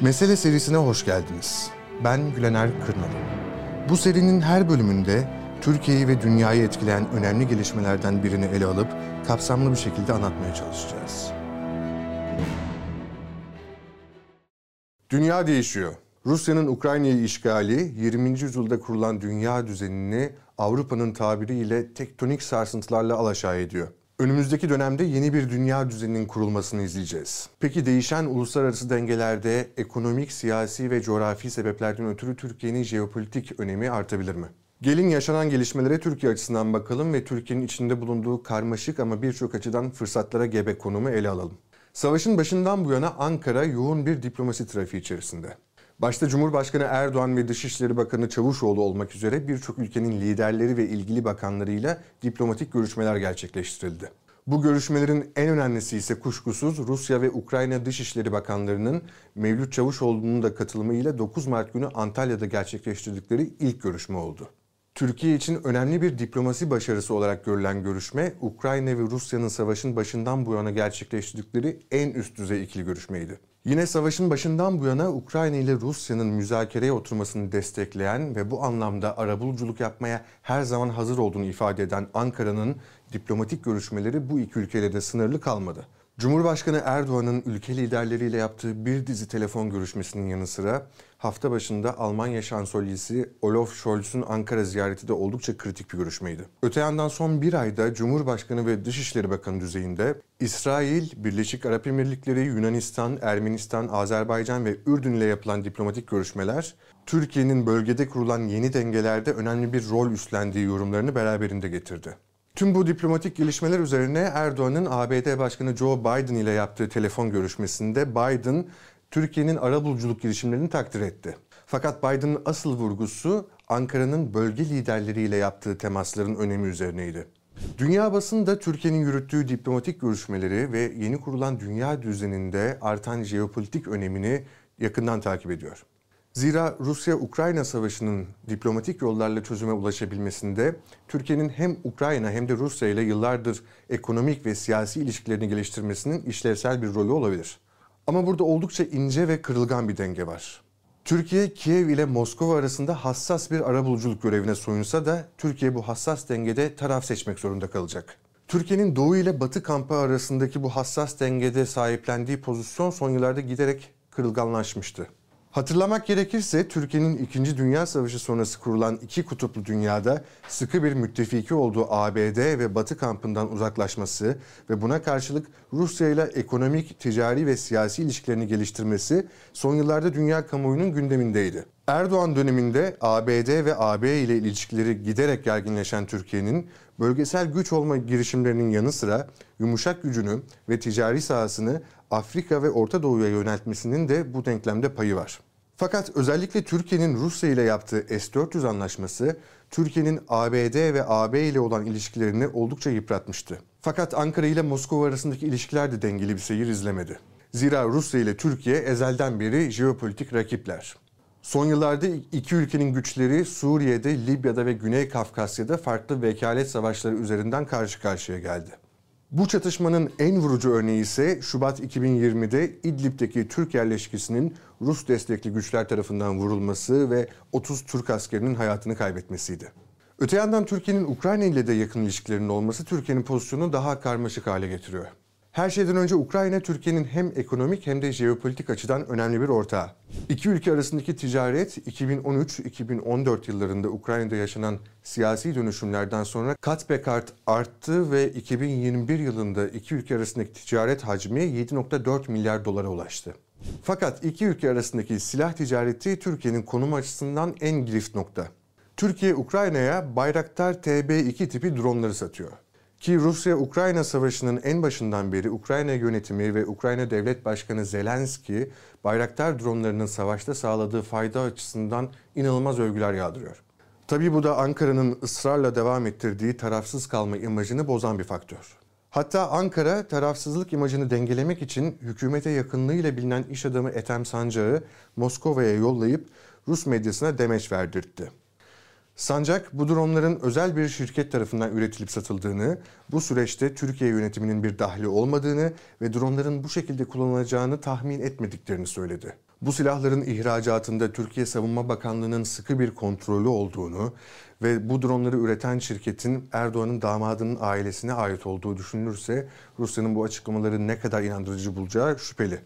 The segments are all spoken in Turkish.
Mesele serisine hoş geldiniz. Ben Gülener Kırnalı. Bu serinin her bölümünde Türkiye'yi ve dünyayı etkileyen önemli gelişmelerden birini ele alıp kapsamlı bir şekilde anlatmaya çalışacağız. Dünya değişiyor. Rusya'nın Ukrayna'yı işgali 20. yüzyılda kurulan dünya düzenini Avrupa'nın tabiriyle tektonik sarsıntılarla alaşağı ediyor. Önümüzdeki dönemde yeni bir dünya düzeninin kurulmasını izleyeceğiz. Peki değişen uluslararası dengelerde ekonomik, siyasi ve coğrafi sebeplerden ötürü Türkiye'nin jeopolitik önemi artabilir mi? Gelin yaşanan gelişmelere Türkiye açısından bakalım ve Türkiye'nin içinde bulunduğu karmaşık ama birçok açıdan fırsatlara gebe konumu ele alalım. Savaşın başından bu yana Ankara yoğun bir diplomasi trafiği içerisinde. Başta Cumhurbaşkanı Erdoğan ve Dışişleri Bakanı Çavuşoğlu olmak üzere birçok ülkenin liderleri ve ilgili bakanlarıyla diplomatik görüşmeler gerçekleştirildi. Bu görüşmelerin en önemlisi ise kuşkusuz Rusya ve Ukrayna Dışişleri Bakanlarının Mevlüt Çavuşoğlu'nun da katılımıyla 9 Mart günü Antalya'da gerçekleştirdikleri ilk görüşme oldu. Türkiye için önemli bir diplomasi başarısı olarak görülen görüşme, Ukrayna ve Rusya'nın savaşın başından bu yana gerçekleştirdikleri en üst düzey ikili görüşmeydi. Yine savaşın başından bu yana Ukrayna ile Rusya'nın müzakereye oturmasını destekleyen ve bu anlamda arabuluculuk yapmaya her zaman hazır olduğunu ifade eden Ankara'nın diplomatik görüşmeleri bu iki ülkeyle de sınırlı kalmadı. Cumhurbaşkanı Erdoğan'ın ülke liderleriyle yaptığı bir dizi telefon görüşmesinin yanı sıra hafta başında Almanya şansölyesi Olaf Scholz'un Ankara ziyareti de oldukça kritik bir görüşmeydi. Öte yandan son bir ayda Cumhurbaşkanı ve Dışişleri Bakanı düzeyinde İsrail, Birleşik Arap Emirlikleri, Yunanistan, Ermenistan, Azerbaycan ve Ürdün ile yapılan diplomatik görüşmeler Türkiye'nin bölgede kurulan yeni dengelerde önemli bir rol üstlendiği yorumlarını beraberinde getirdi. Tüm bu diplomatik gelişmeler üzerine Erdoğan'ın ABD Başkanı Joe Biden ile yaptığı telefon görüşmesinde Biden Türkiye'nin arabuluculuk girişimlerini takdir etti. Fakat Biden'ın asıl vurgusu Ankara'nın bölge liderleriyle yaptığı temasların önemi üzerineydi. Dünya basını da Türkiye'nin yürüttüğü diplomatik görüşmeleri ve yeni kurulan dünya düzeninde artan jeopolitik önemini yakından takip ediyor. Zira Rusya-Ukrayna savaşının diplomatik yollarla çözüme ulaşabilmesinde Türkiye'nin hem Ukrayna hem de Rusya ile yıllardır ekonomik ve siyasi ilişkilerini geliştirmesinin işlevsel bir rolü olabilir. Ama burada oldukça ince ve kırılgan bir denge var. Türkiye, Kiev ile Moskova arasında hassas bir arabuluculuk görevine soyunsa da Türkiye bu hassas dengede taraf seçmek zorunda kalacak. Türkiye'nin Doğu ile Batı kampı arasındaki bu hassas dengede sahiplendiği pozisyon son yıllarda giderek kırılganlaşmıştı. Hatırlamak gerekirse Türkiye'nin 2. Dünya Savaşı sonrası kurulan iki kutuplu dünyada sıkı bir müttefiki olduğu ABD ve Batı kampından uzaklaşması ve buna karşılık Rusya ile ekonomik, ticari ve siyasi ilişkilerini geliştirmesi son yıllarda dünya kamuoyunun gündemindeydi. Erdoğan döneminde ABD ve AB ile ilişkileri giderek gerginleşen Türkiye'nin bölgesel güç olma girişimlerinin yanı sıra yumuşak gücünü ve ticari sahasını Afrika ve Orta Doğu'ya yöneltmesinin de bu denklemde payı var. Fakat özellikle Türkiye'nin Rusya ile yaptığı S-400 anlaşması Türkiye'nin ABD ve AB ile olan ilişkilerini oldukça yıpratmıştı. Fakat Ankara ile Moskova arasındaki ilişkiler de dengeli bir seyir izlemedi. Zira Rusya ile Türkiye ezelden beri jeopolitik rakipler. Son yıllarda iki ülkenin güçleri Suriye'de, Libya'da ve Güney Kafkasya'da farklı vekalet savaşları üzerinden karşı karşıya geldi. Bu çatışmanın en vurucu örneği ise Şubat 2020'de İdlib'deki Türk yerleşkesinin Rus destekli güçler tarafından vurulması ve 30 Türk askerinin hayatını kaybetmesiydi. Öte yandan Türkiye'nin Ukrayna ile de yakın ilişkilerinin olması Türkiye'nin pozisyonunu daha karmaşık hale getiriyor. Her şeyden önce Ukrayna, Türkiye'nin hem ekonomik hem de jeopolitik açıdan önemli bir ortağı. İki ülke arasındaki ticaret 2013-2014 yıllarında Ukrayna'da yaşanan siyasi dönüşümlerden sonra kat be kat arttı ve 2021 yılında iki ülke arasındaki ticaret hacmi 7.4 milyar dolara ulaştı. Fakat iki ülke arasındaki silah ticareti Türkiye'nin konum açısından en girift nokta. Türkiye Ukrayna'ya Bayraktar TB2 tipi dronları satıyor. Ki Rusya-Ukrayna savaşının en başından beri Ukrayna yönetimi ve Ukrayna Devlet Başkanı Zelenski Bayraktar dronlarının savaşta sağladığı fayda açısından inanılmaz övgüler yağdırıyor. Tabii bu da Ankara'nın ısrarla devam ettirdiği tarafsız kalma imajını bozan bir faktör. Hatta Ankara tarafsızlık imajını dengelemek için hükümete yakınlığıyla bilinen iş adamı Ethem Sancağı Moskova'ya yollayıp Rus medyasına demeç verdirtti. Sancak bu dronların özel bir şirket tarafından üretilip satıldığını, bu süreçte Türkiye yönetiminin bir dahli olmadığını ve dronların bu şekilde kullanılacağını tahmin etmediklerini söyledi. Bu silahların ihracatında Türkiye Savunma Bakanlığı'nın sıkı bir kontrolü olduğunu ve bu dronları üreten şirketin Erdoğan'ın damadının ailesine ait olduğu düşünülürse Rusya'nın bu açıklamaları ne kadar inandırıcı bulacağı şüpheli.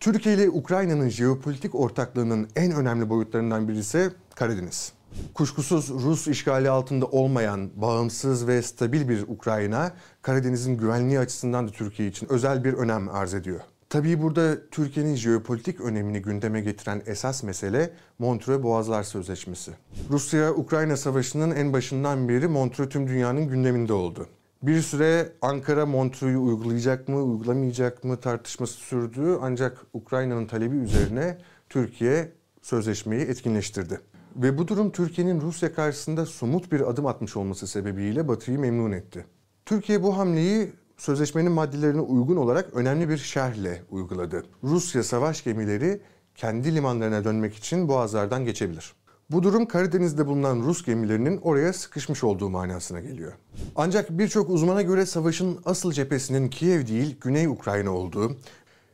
Türkiye ile Ukrayna'nın jeopolitik ortaklığının en önemli boyutlarından biri ise Karadeniz. Kuşkusuz Rus işgali altında olmayan, bağımsız ve stabil bir Ukrayna, Karadeniz'in güvenliği açısından da Türkiye için özel bir önem arz ediyor. Tabii burada Türkiye'nin jeopolitik önemini gündeme getiren esas mesele Montreux Boğazlar Sözleşmesi. Rusya-Ukrayna Savaşı'nın en başından beri Montreux tüm dünyanın gündeminde oldu. Bir süre Ankara Montreux'u uygulayacak mı, uygulamayacak mı tartışması sürdü ancak Ukrayna'nın talebi üzerine Türkiye sözleşmeyi etkinleştirdi. Ve bu durum Türkiye'nin Rusya karşısında somut bir adım atmış olması sebebiyle Batı'yı memnun etti. Türkiye bu hamleyi sözleşmenin maddelerine uygun olarak önemli bir şerhle uyguladı. Rusya savaş gemileri kendi limanlarına dönmek için boğazlardan geçebilir. Bu durum Karadeniz'de bulunan Rus gemilerinin oraya sıkışmış olduğu manasına geliyor. Ancak birçok uzmana göre savaşın asıl cephesinin Kiev değil Güney Ukrayna olduğu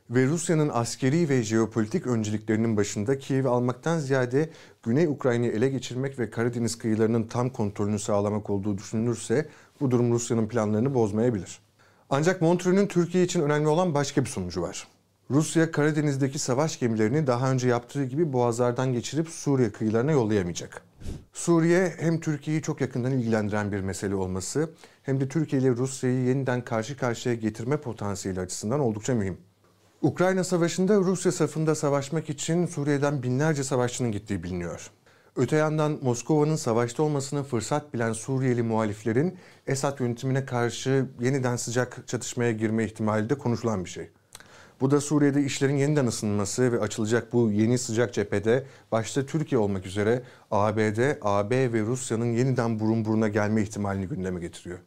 ve Rusya'nın askeri ve jeopolitik önceliklerinin başında Kiev'i almaktan ziyade Güney Ukrayna'yı ele geçirmek ve Karadeniz kıyılarının tam kontrolünü sağlamak olduğu düşünülürse bu durum Rusya'nın planlarını bozmayabilir. Ancak Montreux'un Türkiye için önemli olan başka bir sonucu var. Rusya Karadeniz'deki savaş gemilerini daha önce yaptığı gibi boğazlardan geçirip Suriye kıyılarına yollayamayacak. Suriye hem Türkiye'yi çok yakından ilgilendiren bir mesele olması hem de Türkiye ile Rusya'yı yeniden karşı karşıya getirme potansiyeli açısından oldukça mühim. Ukrayna Savaşı'nda Rusya safında savaşmak için Suriye'den binlerce savaşçının gittiği biliniyor. Öte yandan Moskova'nın savaşta olmasını fırsat bilen Suriyeli muhaliflerin Esad yönetimine karşı yeniden sıcak çatışmaya girme ihtimali de konuşulan bir şey. Bu da Suriye'de işlerin yeniden ısınması ve açılacak bu yeni sıcak cephede başta Türkiye olmak üzere ABD, AB ve Rusya'nın yeniden burun buruna gelme ihtimalini gündeme getiriyor.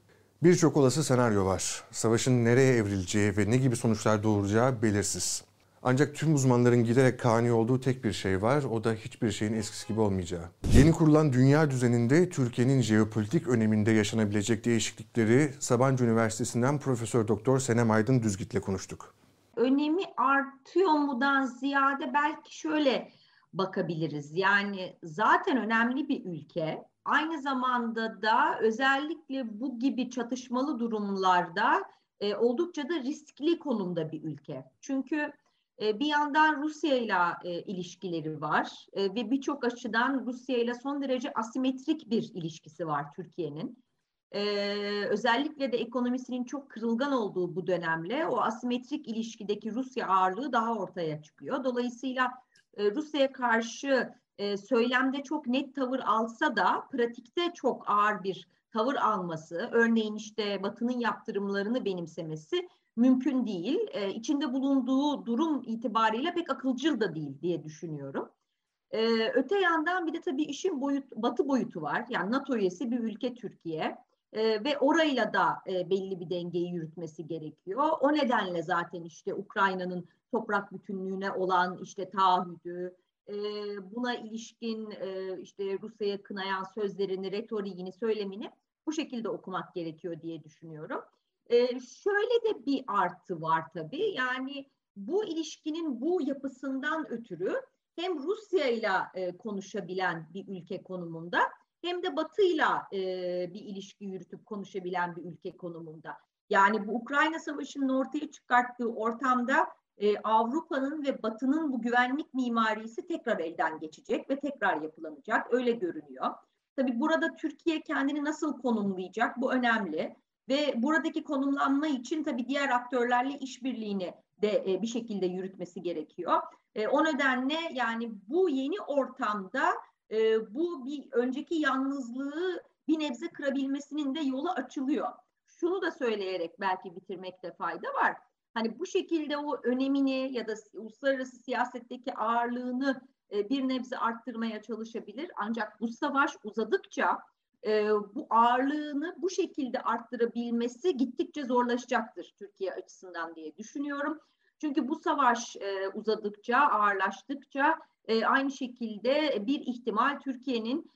Birçok olası senaryo var. Savaşın nereye evrileceği ve ne gibi sonuçlar doğuracağı belirsiz. Ancak tüm uzmanların giderek kani olduğu tek bir şey var. O da hiçbir şeyin eskisi gibi olmayacağı. Yeni kurulan dünya düzeninde Türkiye'nin jeopolitik öneminde yaşanabilecek değişiklikleri Sabancı Üniversitesi'nden Profesör Doktor Senem Aydın Düzgit'le konuştuk. Önemi artıyor mudan ziyade belki şöyle bakabiliriz. Yani zaten önemli bir ülke. Aynı zamanda da özellikle bu gibi çatışmalı durumlarda e, oldukça da riskli konumda bir ülke. Çünkü e, bir yandan Rusya ile ilişkileri var e, ve birçok açıdan Rusya ile son derece asimetrik bir ilişkisi var Türkiye'nin. E, özellikle de ekonomisinin çok kırılgan olduğu bu dönemle o asimetrik ilişkideki Rusya ağırlığı daha ortaya çıkıyor. Dolayısıyla Rusya'ya karşı söylemde çok net tavır alsa da pratikte çok ağır bir tavır alması, örneğin işte Batı'nın yaptırımlarını benimsemesi mümkün değil. E, içinde bulunduğu durum itibariyle pek akılcıl da değil diye düşünüyorum. E, öte yandan bir de tabii işin boyut, batı boyutu var. Yani NATO üyesi bir ülke Türkiye. E, ve orayla da e, belli bir dengeyi yürütmesi gerekiyor. O nedenle zaten işte Ukrayna'nın toprak bütünlüğüne olan işte taahhüdü, e, buna ilişkin e, işte Rusya'ya kınayan sözlerini, retoriğini, söylemini bu şekilde okumak gerekiyor diye düşünüyorum. E, şöyle de bir artı var tabii. Yani bu ilişkinin bu yapısından ötürü hem Rusya ile konuşabilen bir ülke konumunda hem de Batı ile bir ilişki yürütüp konuşabilen bir ülke konumunda. Yani bu Ukrayna Savaşı'nın ortaya çıkarttığı ortamda e, Avrupa'nın ve Batı'nın bu güvenlik mimarisi tekrar elden geçecek ve tekrar yapılanacak. Öyle görünüyor. Tabii burada Türkiye kendini nasıl konumlayacak bu önemli. Ve buradaki konumlanma için tabii diğer aktörlerle işbirliğini de e, bir şekilde yürütmesi gerekiyor. E, o nedenle yani bu yeni ortamda e, bu bir önceki yalnızlığı bir nebze kırabilmesinin de yolu açılıyor. Şunu da söyleyerek belki bitirmekte fayda var. Hani bu şekilde o önemini ya da uluslararası siyasetteki ağırlığını e, bir nebze arttırmaya çalışabilir. Ancak bu savaş uzadıkça e, bu ağırlığını bu şekilde arttırabilmesi gittikçe zorlaşacaktır Türkiye açısından diye düşünüyorum. Çünkü bu savaş e, uzadıkça, ağırlaştıkça aynı şekilde bir ihtimal Türkiye'nin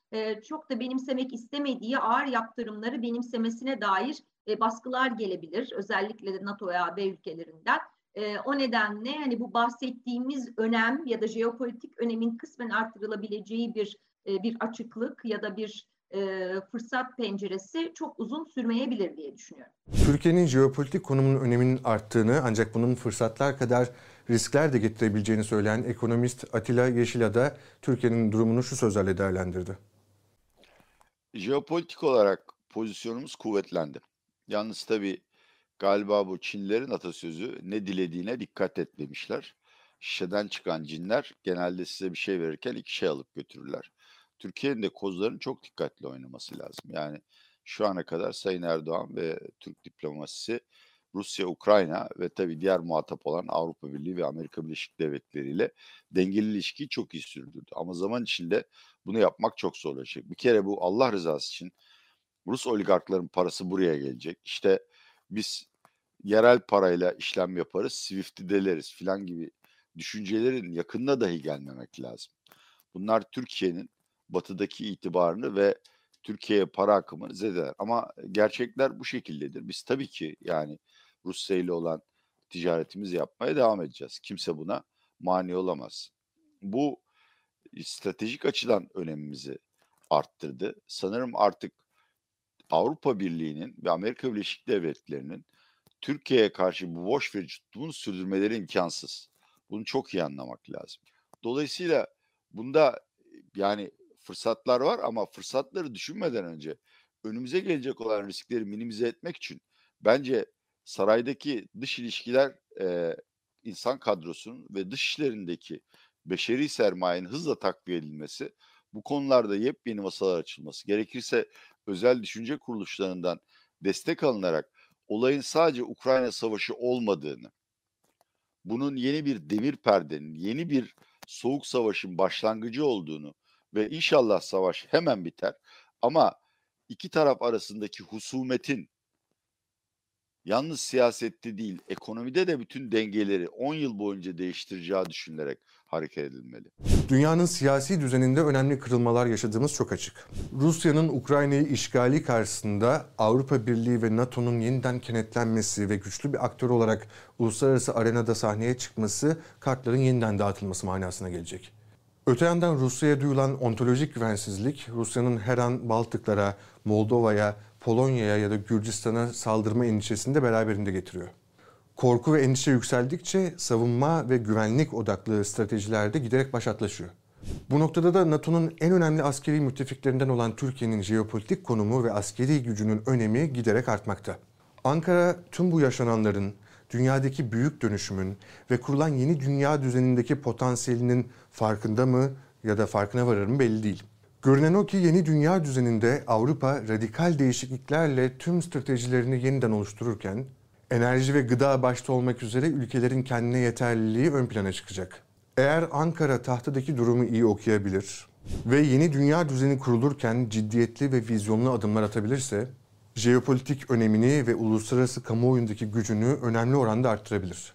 çok da benimsemek istemediği ağır yaptırımları benimsemesine dair e, baskılar gelebilir. Özellikle de NATO ve AB ülkelerinden. E, o nedenle hani bu bahsettiğimiz önem ya da jeopolitik önemin kısmen artırılabileceği bir e, bir açıklık ya da bir e, fırsat penceresi çok uzun sürmeyebilir diye düşünüyorum. Türkiye'nin jeopolitik konumunun öneminin arttığını ancak bunun fırsatlar kadar riskler de getirebileceğini söyleyen ekonomist Atilla Yeşila da Türkiye'nin durumunu şu sözlerle değerlendirdi. Jeopolitik olarak pozisyonumuz kuvvetlendi. Yalnız tabii galiba bu Çinlerin atasözü ne dilediğine dikkat et demişler. Şişeden çıkan cinler genelde size bir şey verirken iki şey alıp götürürler. Türkiye'nin de kozlarının çok dikkatli oynaması lazım. Yani şu ana kadar Sayın Erdoğan ve Türk diplomasisi Rusya, Ukrayna ve tabii diğer muhatap olan Avrupa Birliği ve Amerika Birleşik Devletleri ile dengeli ilişkiyi çok iyi sürdürdü. Ama zaman içinde bunu yapmak çok zorlaşacak. Bir kere bu Allah rızası için Rus oligarkların parası buraya gelecek. İşte biz yerel parayla işlem yaparız, Swift'i deleriz filan gibi düşüncelerin yakında dahi gelmemek lazım. Bunlar Türkiye'nin batıdaki itibarını ve Türkiye'ye para akımını zedeler. Ama gerçekler bu şekildedir. Biz tabii ki yani Rusya ile olan ticaretimizi yapmaya devam edeceğiz. Kimse buna mani olamaz. Bu stratejik açıdan önemimizi arttırdı. Sanırım artık Avrupa Birliği'nin ve Amerika Birleşik Devletleri'nin Türkiye'ye karşı bu boş verici tutumunu sürdürmeleri imkansız. Bunu çok iyi anlamak lazım. Dolayısıyla bunda yani fırsatlar var ama fırsatları düşünmeden önce önümüze gelecek olan riskleri minimize etmek için bence saraydaki dış ilişkiler e, insan kadrosunun ve dış işlerindeki beşeri sermayenin hızla takviye edilmesi, bu konularda yepyeni masalar açılması, gerekirse özel düşünce kuruluşlarından destek alınarak olayın sadece Ukrayna Savaşı olmadığını, bunun yeni bir demir perdenin, yeni bir soğuk savaşın başlangıcı olduğunu ve inşallah savaş hemen biter. Ama iki taraf arasındaki husumetin yalnız siyasette değil, ekonomide de bütün dengeleri 10 yıl boyunca değiştireceği düşünülerek hareket edilmeli. Dünyanın siyasi düzeninde önemli kırılmalar yaşadığımız çok açık. Rusya'nın Ukrayna'yı işgali karşısında Avrupa Birliği ve NATO'nun yeniden kenetlenmesi ve güçlü bir aktör olarak uluslararası arenada sahneye çıkması kartların yeniden dağıtılması manasına gelecek. Öte yandan Rusya'ya duyulan ontolojik güvensizlik, Rusya'nın her an Baltıklara, Moldova'ya, Polonya'ya ya da Gürcistan'a saldırma endişesini de beraberinde getiriyor. Korku ve endişe yükseldikçe savunma ve güvenlik odaklı stratejilerde giderek başatlaşıyor. Bu noktada da NATO'nun en önemli askeri müttefiklerinden olan Türkiye'nin jeopolitik konumu ve askeri gücünün önemi giderek artmakta. Ankara tüm bu yaşananların, dünyadaki büyük dönüşümün ve kurulan yeni dünya düzenindeki potansiyelinin farkında mı ya da farkına varır mı belli değil. Görünen o ki yeni dünya düzeninde Avrupa radikal değişikliklerle tüm stratejilerini yeniden oluştururken enerji ve gıda başta olmak üzere ülkelerin kendine yeterliliği ön plana çıkacak. Eğer Ankara tahtadaki durumu iyi okuyabilir ve yeni dünya düzeni kurulurken ciddiyetli ve vizyonlu adımlar atabilirse jeopolitik önemini ve uluslararası kamuoyundaki gücünü önemli oranda arttırabilir.